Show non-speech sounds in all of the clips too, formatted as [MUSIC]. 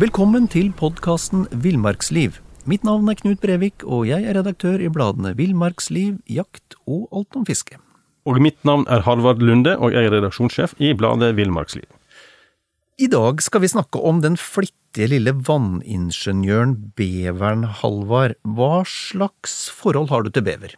Velkommen til podkasten Villmarksliv. Mitt navn er Knut Brevik, og jeg er redaktør i bladene Villmarksliv, Jakt og Alt om fiske. Og mitt navn er Halvard Lunde, og jeg er redaksjonssjef i bladet Villmarksliv. I dag skal vi snakke om den flittige lille vanningeniøren beveren, Halvard. Hva slags forhold har du til bever?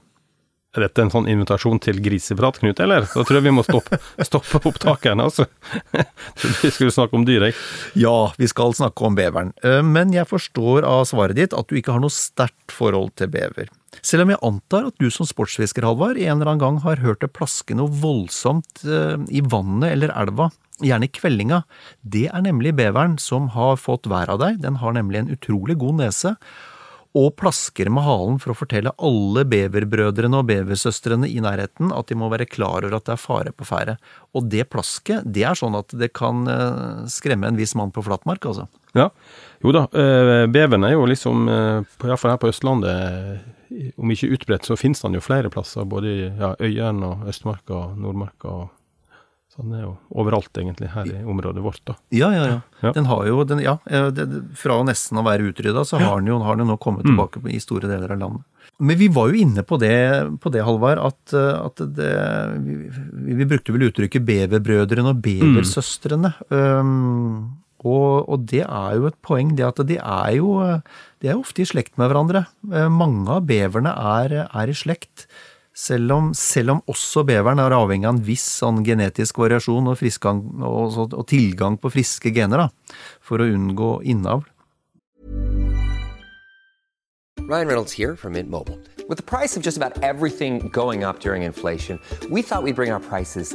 Er dette en sånn invitasjon til griseprat, Knut, eller? Da tror jeg vi må [LAUGHS] stoppe, stoppe opptakeren, altså. [LAUGHS] Vi skulle snakke om dyr, jeg. Ja, vi skal snakke om beveren, Eh, men jeg forstår av svaret ditt at du ikke har noe sterkt forhold til bever. Selv om jeg antar at du som sportsfisker, Halvard, en eller annen gang har hørt det plaske noe voldsomt eh, i vannet eller elva, gjerne i kvellinga. Det er nemlig beveren som har fått vær av deg, den har nemlig en utrolig god nese, og plasker med halen for å fortelle alle beverbrødrene og beversøstrene i nærheten at de må være klar over at det er fare på ferde. Og det plasket, det er sånn at det kan eh, skremme en viss mann på flatmark, altså. Ja. Jo da, eh, beveren er jo liksom, eh, iallfall her på Østlandet, om ikke utbredt, så finnes den jo flere plasser. Både i ja, Øyeren og Østmarka og Nordmarka. og Sånn er jo overalt, egentlig, her i området vårt. da. Ja, ja, ja. Ja. Den har jo, den, ja, eh, det, fra nesten å være utrydda, så har den jo har den nå kommet tilbake mm. i store deler av landet. Men vi var jo inne på det, på det Halvard, at, eh, at det, vi, vi, brukte vel uttrykket beverbrødrene og beversøstrene. Um, og, og det er jo et poeng, det at de er jo de er ofte i slekt med hverandre. Eh, Mange av beverne er, er i slekt. Selv om, selv om også beveren er avhengig av en viss sånn genetisk variasjon og, friskgang, og, og tilgang på friske gener da, for å unngå innavl. Ryan Reynolds here from Mint Mobile. With the price of just about everything going up during inflation, we thought we'd bring our prices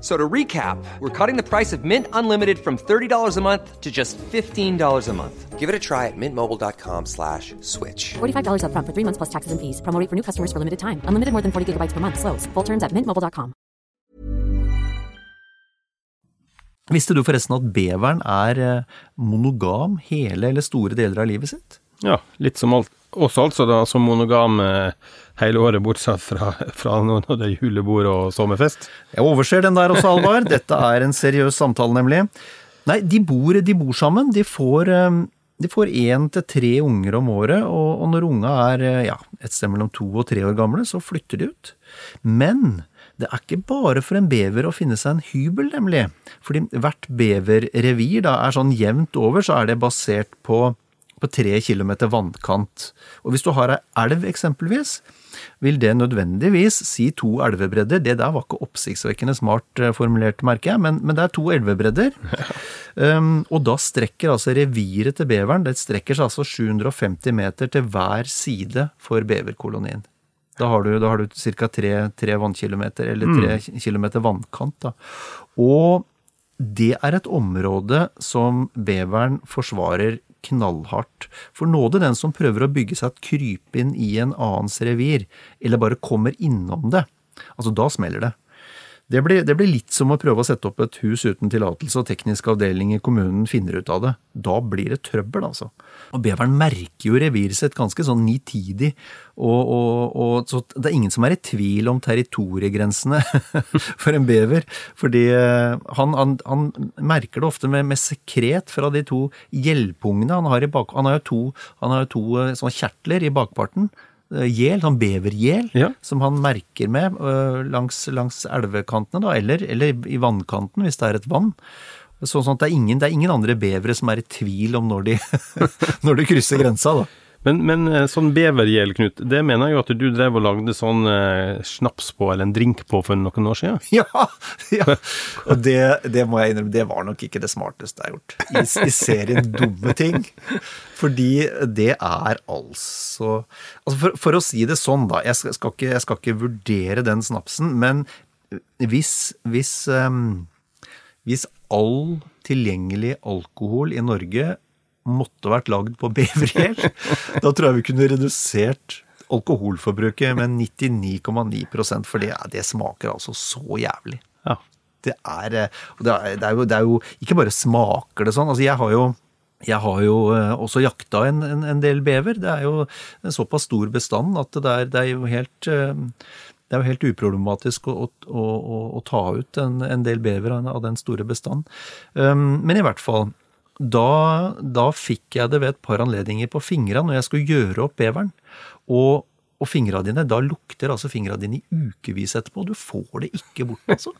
So to recap, we're cutting the price of Mint Unlimited from $30 a month to just $15 a month. Give it a try at mintmobile.com slash switch. $45 upfront for three months plus taxes and fees. Promo rate for new customers for limited time. Unlimited more than 40 gigabytes per month. Slows. Full terms at mintmobile.com. Visste du forresten at beveren er eh, monogam hele eller store deler av livet sitt? Ja, litt som alt, oss altså, da, som monogam eh, hele året, bortsett fra, fra når det er julebord og sommerfest. Jeg overser den der også, Alvar. [LAUGHS] Dette er en seriøs samtale, nemlig. Nei, de bor, de bor sammen. De får, eh, de får én til tre unger om året, og, og når unga er eh, ja, et sted mellom to og tre år gamle, så flytter de ut. Men det er ikke bare for en bever å finne seg en hybel, nemlig. Fordi hvert beverrevir da er sånn jevnt over, så er det basert på, på tre kilometer vannkant. Og hvis du har ei elv, eksempelvis, vil det nødvendigvis si to elvebredder. Det der var ikke oppsiktsvekkende smart eh, formulert, merker jeg, men, men det er to elvebredder. [LAUGHS] um, og da strekker altså reviret til beveren det strekker seg altså 750 meter til hver side for beverkolonien. Da har du, da har du ca. Tre, tre vannkilometer, eller tre kilometer vannkant. Da. Og det er et område som beveren forsvarer knallhardt. For nåde den som prøver å bygge seg et krypinn i en annens revir, eller bare kommer innom det. Altså, da smeller det. Det blir, det blir litt som å prøve å sette opp et hus uten tillatelse, og teknisk avdeling i kommunen finner ut av det. Da blir det trøbbel, altså. Og beveren merker jo reviret sitt ganske sånn nitidig, og, og, og så det er ingen som er i tvil om territoriegrensene [LAUGHS] for en bever. Fordi eh, han, han, han merker det ofte med, med sekret fra de to hjelpungene han har i bak... Han har jo to, han har jo to eh, sånne kjertler i bakparten. Eh, Gjel, sånn bevergjel, Ja. som han merker med øh, langs, langs elvekantene, da, eller, eller i vannkanten hvis det er et vann. Sånn at det er ingen, det er ingen andre bevere som er i tvil om når de, [LAUGHS] når de krysser grensa, da. Men, men eh, sånn bevergjel, Knut, det mener jeg jo at du drev og lagde sånn eh, snaps på, eller en drink på, for noen år siden? [LAUGHS] Ja, ja. og det, det må jeg innrømme, det var nok ikke det smarteste jeg har gjort. I, i serien Dumme ting. Fordi det er altså, altså for, for, å si det sånn, da. Jeg skal, ikke, jeg skal ikke, vurdere den snapsen, men hvis, hvis, um, hvis all tilgjengelig alkohol i Norge måtte vært lagd på bevergjell, [LAUGHS] da tror jeg vi kunne redusert alkoholforbruket med 99,9 for det, det, smaker altså så jævlig. Ja. Det er, det, er, det, er jo, det er jo Ikke bare smaker det sånn. altså Jeg har jo jeg har jo eh, også jakta en, en, en, del bever. Det er jo en såpass stor bestand at det er, det er jo helt eh, det er jo helt uproblematisk å, å, å, å ta ut en, en, del bever av den store bestanden. Um, men i hvert fall, da, da, fikk jeg det ved et par anledninger på fingra når jeg skulle gjøre opp beveren. Og, og fingra dine, da lukter altså fingra dine i ukevis etterpå. Du får det ikke bort, altså.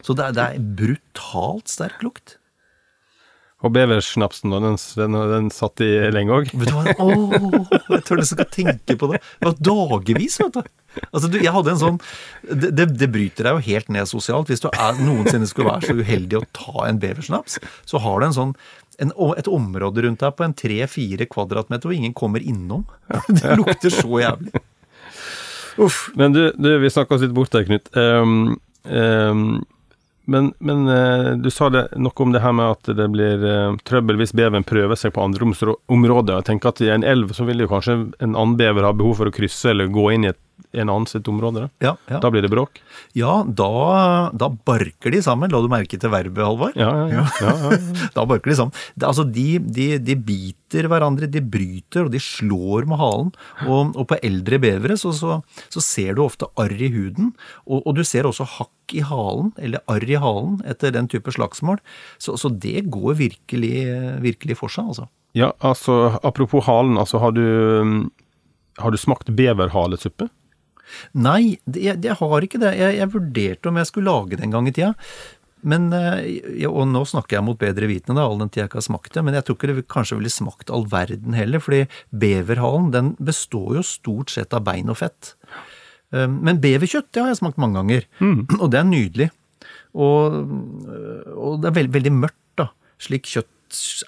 Så det det er brutalt sterk lukt. Og beversnapsen, den, den, den satt i lenge òg? Jeg tør nesten ikke tenke på det. Det var dagevis, vet du. Altså, du, jeg hadde en sånn det, det, det, bryter deg jo helt ned sosialt. Hvis du er, noensinne skulle være så uheldig å ta en beversnaps, så har du en sånn en, et område rundt her på en tre-fire kvadratmeter hvor ingen kommer innom. [LAUGHS] Det lukter så jævlig. Uff. Men du, du vi snakka oss litt bort der, Knut. Um, um, men, men uh, du sa det noe om det her med at det blir uh, trøbbel hvis beven prøver seg på andre områder. Jeg tenker at I en elv så vil jo kanskje en annen bever ha behov for å krysse eller gå inn i et en annen sitt område? Ja, ja. Da blir det bråk? Ja, da, da, barker de sammen. La du merke til verbet, Halvor? Ja, ja, ja. [LAUGHS] da barker de sammen. Det, altså, de, de, de, biter hverandre, de bryter, og de slår med halen. Og, og på eldre bevere så, så, så, ser du ofte arr i huden, og, og, du ser også hakk i halen, eller arr i halen, etter den type slagsmål. Så, så det går virkelig, virkelig for seg, altså. Ja, altså apropos halen, altså har du, har du smakt beverhalesuppe? Nei, jeg, jeg har ikke det. Jeg, jeg, vurderte om jeg skulle lage det en gang i tida. Men, eh, Og nå snakker jeg mot bedre vitende, all den tid jeg ikke har smakt det. Men jeg tror ikke det kanskje ville smakt all verden heller. fordi beverhalen den består jo stort sett av bein og fett. Eh, men beverkjøtt det har jeg smakt mange ganger. Mm. [CLEARS THROAT] Og det er nydelig. Og, og det er veldig, veldig mørkt, da. Slik kjøtt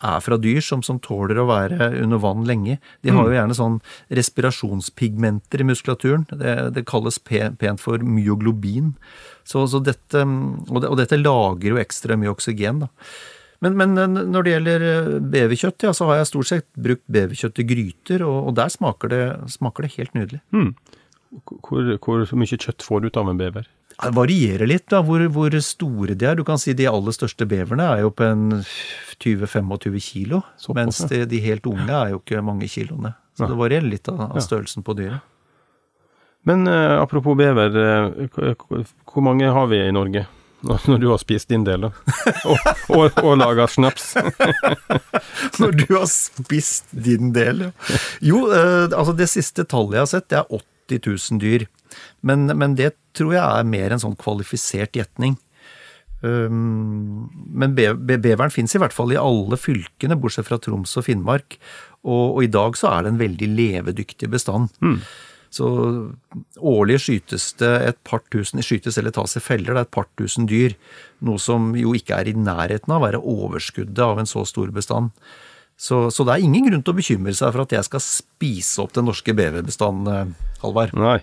er fra dyr som, som, tåler å være under vann lenge. De har jo mm. gjerne sånn respirasjonspigmenter i muskulaturen. Det, det kalles pent for myoglobin. Så, så dette, og, det, og, dette lager jo ekstra mye oksygen, da. Men, men, når det gjelder eh, beverkjøtt, ja, så har jeg stort sett brukt beverkjøtt i gryter, og, og der smaker det, smaker det, helt nydelig. Mm. Hvor, hvor mye kjøtt får du ut av en bever? Det varierer litt da, hvor, hvor, store de er. Du kan si De aller største beverne er jo på en 20-25 kilo. Så mens de, de, helt unge er jo ikke mange kiloene. Så ja. det varierer litt av, av størrelsen på dyret. Men uh, apropos bever, uh, hvor mange har vi i Norge? [LAUGHS] Når du har spist din del, da. [LAUGHS] Og, og, og laga snaps. [LAUGHS] Når du har spist din del, ja. Jo, uh, altså det siste tallet jeg har sett, det er 80 000 dyr. Men, men, det tror jeg er mer en sånn kvalifisert gjetning. Um, men be, be, beveren finnes i hvert fall i alle fylkene, bortsett fra Troms og Finnmark. Og, og, i dag så er det en veldig levedyktig bestand. Mm. Så årlig skytes det et par tusen skytes eller tas i feller, det er et par tusen dyr. Noe som jo ikke er i nærheten av å være overskuddet av en så stor bestand. Så, så, det er ingen grunn til å bekymre seg for at jeg skal spise opp den norske beverbestanden, Halvard. Nei.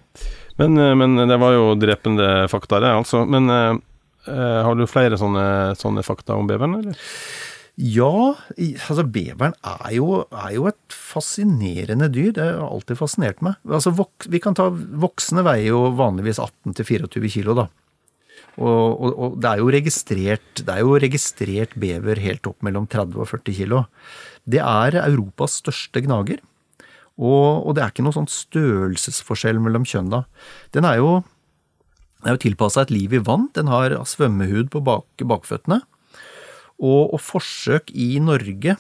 Men, eh, men, det var jo drepende fakta, det, altså. Men uh, har du flere sånne, sånne, fakta om beveren, eller? Ja, altså beveren er jo, er jo, et fascinerende dyr. Det har alltid fascinert meg. Altså, vi kan ta Voksne veier jo vanligvis 18-24 kilo, da. Og, og, og, det, er jo registrert, det er jo registrert bever helt opp mellom 30 og 40 kilo. Det er Europas største gnager. Og, og, det er ikke noe sånn størrelsesforskjell mellom kjønna. Den er jo, er jo tilpassa et liv i vann. Den har svømmehud på bak, bakføttene. Og, forsøk i Norge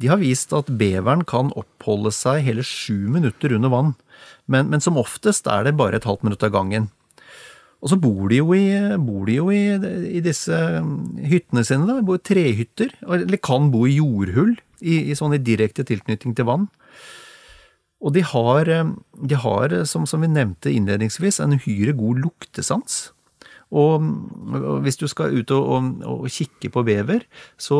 de har vist at beveren kan oppholde seg hele sju minutter under vann. Men, men, som oftest er det bare et halvt minutt av gangen. Og så bor de jo i, de jo i, i disse hyttene sine, da. Bor trehytter. Eller kan bo i jordhull, i, i sånn i direkte tilknytning til vann. Og de har, eh, de har som, som vi nevnte innledningsvis, en uhyre god luktesans. Og og hvis du skal ut og, og, og kikke på bever, så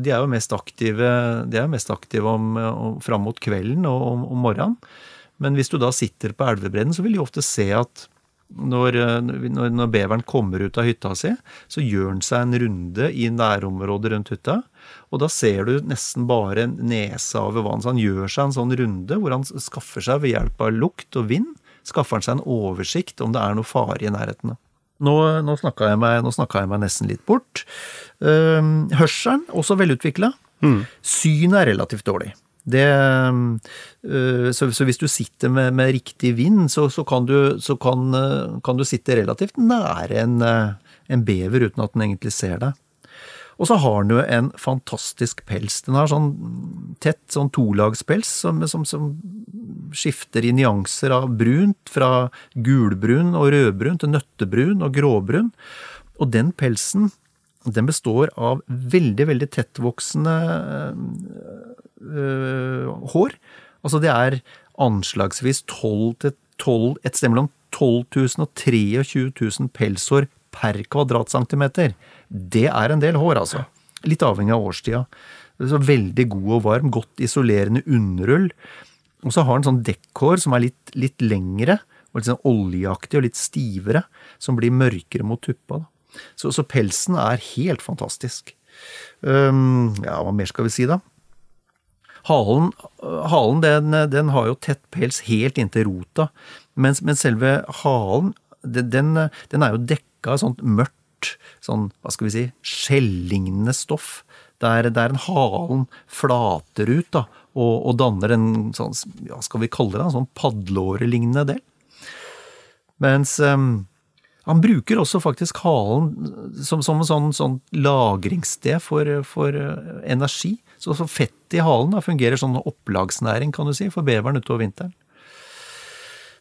de er jo mest aktive, jo mest aktive om, om, fram mot kvelden og om, om morgenen. Men hvis du da sitter på elvebredden, så vil de ofte se at når, når, når beveren kommer ut av hytta si, så gjør han seg en runde i nærområdet rundt hytta. Og da ser du nesten bare nesa over vann. Så han gjør seg en sånn runde hvor han skaffer seg ved hjelp av lukt og vind, skaffer han seg en oversikt om det er noe fare i nærheten. Nå, nå snakka jeg, jeg meg nesten litt bort. Hørselen, også velutvikla. Synet er relativt dårlig. Det, øh, så, hvis du sitter med, med riktig vind, så, så, kan, du, så kan, øh, kan du sitte relativt nære en, øh, en bever uten at den egentlig ser deg. Og så har den jo en fantastisk pels. Den har sånn tett sånn tolagspels som, som, som skifter i nyanser av brunt, fra gulbrun og rødbrun til nøttebrun og gråbrun. Og den pelsen, den består av veldig, veldig tettvoksende øh, hår. Altså det er anslagsvis 12 til 12, et sted mellom 12 000 og 23 000 pelshår per kvadratcentimeter. Det er en del hår, altså. Litt avhengig av årstida. Så veldig god og varm, godt isolerende underull. Og så har den sånn dekkhår som er litt, litt lengre, og litt sånn oljeaktig og litt stivere, som blir mørkere mot tuppa. Så, så pelsen er helt fantastisk. Um, ja, hva mer skal vi si, da? Halen, halen den, den har jo tett pels helt inntil rota, mens, mens selve halen den, den, er jo dekka av sånt mørkt, sånn, hva skal vi si, skjellignende stoff. Der, der en halen flater ut da, og, og danner en sånn, hva skal vi kalle det, en sånn padleårelignende del. Mens um, han bruker også faktisk halen som, som en sånn, sånn lagringssted for, for uh, energi. Så, så fettet i halen da, fungerer som opplagsnæring, kan du si, for beveren utover vinteren.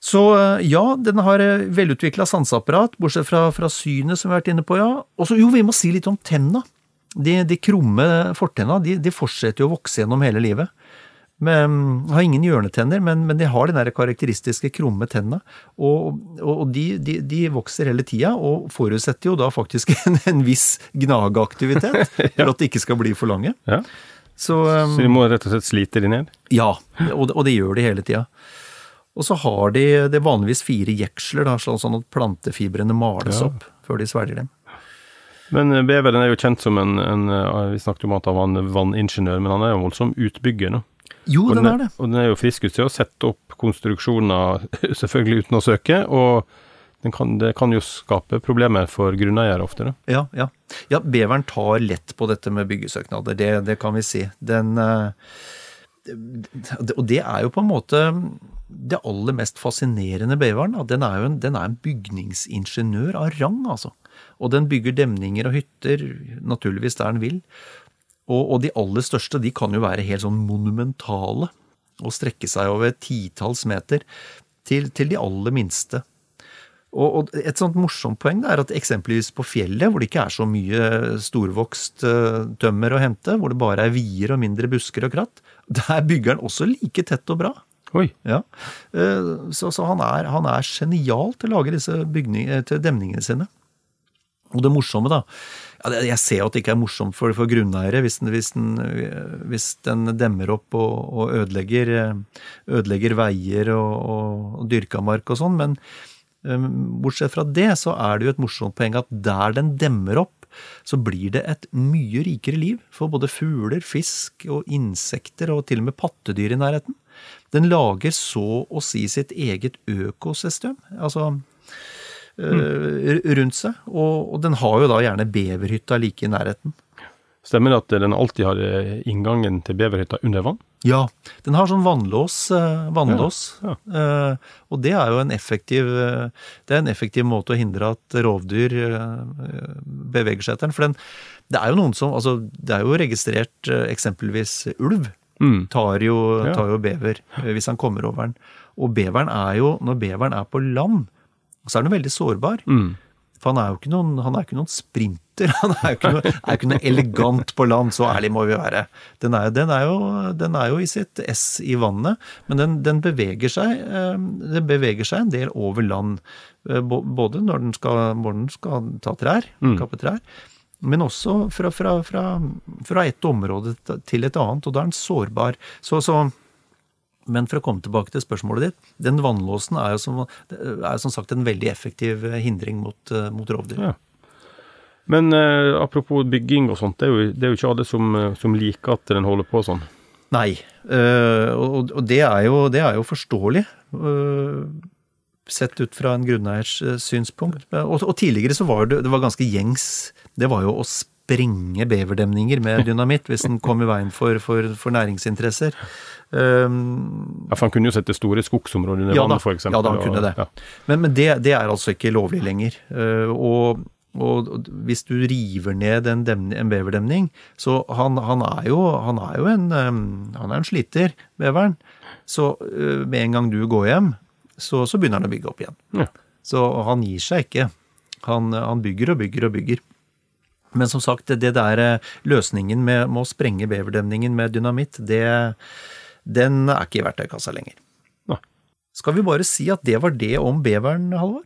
Så uh, ja, den har uh, velutvikla sanseapparat, bortsett fra, fra synet som vi har vært inne på, ja. Og så jo, vi må si litt om tenna. De, de krumme fortenna de, de fortsetter jo å vokse gjennom hele livet. Men, har ingen hjørnetenner, men, men de har de der karakteristiske krumme tenna. Og, og de, de, de vokser hele tida, og forutsetter jo da faktisk [LAUGHS] en, en viss gnageaktivitet [LAUGHS] for at de ikke skal bli for lange. Ja. Så, um, Så vi må rett og slett slite de ned? ja, og, det- og det gjør de hele tida. Og så har de det er vanligvis fire jeksler, da, sånn sånn at plantefibrene males Ja. opp før de svelger dem. Men eh, beveren er jo kjent som en, en eh, Vi snakket om at han var en vanningeniør, men han er jo en voldsom utbygger nå. Jo, Og den er det. Og den er jo frisk ut til å sette opp konstruksjoner, [LAUGHS] selvfølgelig uten å søke, og kan, det kan jo skape problemer for grunneiere ofte. Da. Ja, ja. ja, beveren tar lett på dette med byggesøknader, det, det kan vi si. Den eh, Og det er jo på en måte det aller mest fascinerende beveren. Den er jo en, den er en bygningsingeniør av rang, altså. Og den bygger demninger og hytter, naturligvis der den vil. Og, og de aller største de kan jo være helt sånn monumentale og strekke seg over titalls meter, til, til de aller minste. Og, og et sånt morsomt poeng er at eksempelvis på fjellet, hvor det ikke er så mye storvokst eh, tømmer å hente, hvor det bare er vier og mindre busker og kratt, der bygger han også like tett og bra. Ja. Eh, Så, så han, er, han er genial til å lage disse bygning, eh, til demningene sine. Og det morsomme, da ja, Jeg ser jo at det ikke er morsomt for, for grunneiere hvis hvis, hvis den demmer opp og, og ødelegger, ødelegger veier og, og, dyrka mark og sånn, men bortsett fra det så er det jo et morsomt poeng at der den demmer opp, så blir det et mye rikere liv for både fugler, fisk og insekter og til og med pattedyr i nærheten. Den lager så å si sitt eget økosystem. Altså Mm. rundt seg. Og, og den har jo da gjerne beverhytta like i nærheten. Stemmer det at den alltid har eh, inngangen til beverhytta under vann? Ja, den har sånn vannlås. eh, vannlås. Ja, ja. og det er jo en effektiv, eh, det er en effektiv måte å hindre at rovdyr eh, beveger seg etter den. For den, det er jo noen som altså, Det er jo registrert eh, eksempelvis ulv. Mm. Tar jo, tar jo bever eh, hvis han kommer over den. Og beveren er jo, når beveren er på land, så er den veldig sårbar. Mm. For han er jo ikke noen, han er ikke noen sprinter. Rytter. Han er jo ikke noe, jo ikke noe elegant på land, så ærlig må vi være. Den er, den er, jo, den er jo i sitt ess i vannet, men den, den beveger seg eh, den beveger seg en del over land. eh, Både når den skal, når den skal ta trær, kappe trær, men også fra, fra, fra, fra et område til et annet, og da er den sårbar. Så, så men for å komme tilbake til spørsmålet ditt. Den vannlåsen er jo som, er som sagt en veldig effektiv hindring mot, eh, mot rovdyr. Ja. Men eh, apropos bygging og sånt, det er jo, det er jo ikke alle som, eh, som liker at den holder på sånn. Nei, uh, og, og det, er jo, det er jo forståelig. Uh, Sett ut fra en grunneiers synspunkt. Og, og tidligere så var det, det var ganske gjengs. Det var jo å sprenge beverdemninger med [LAUGHS] dynamitt hvis den kom i veien for, for, for næringsinteresser. Um, Ja, for han kunne jo sette store skogsområder under Ja vannet, eksempel. ja da, han kunne det. Ja. Men, men det, det er altså ikke lovlig lenger. Og og hvis du river ned en, en beverdemning Så han, han, er jo, han er jo en, han er en sliter, beveren. Så eh, med en gang du går hjem, så, så begynner han å bygge opp igjen. Ja. Så han gir seg ikke. Han, han bygger og bygger og bygger. Men som sagt, det, det der eh, løsningen med, med å sprenge beverdemningen med dynamitt, det, den er ikke i verktøykassa lenger. Nei. Skal vi bare si at det var det om beveren, Halvor?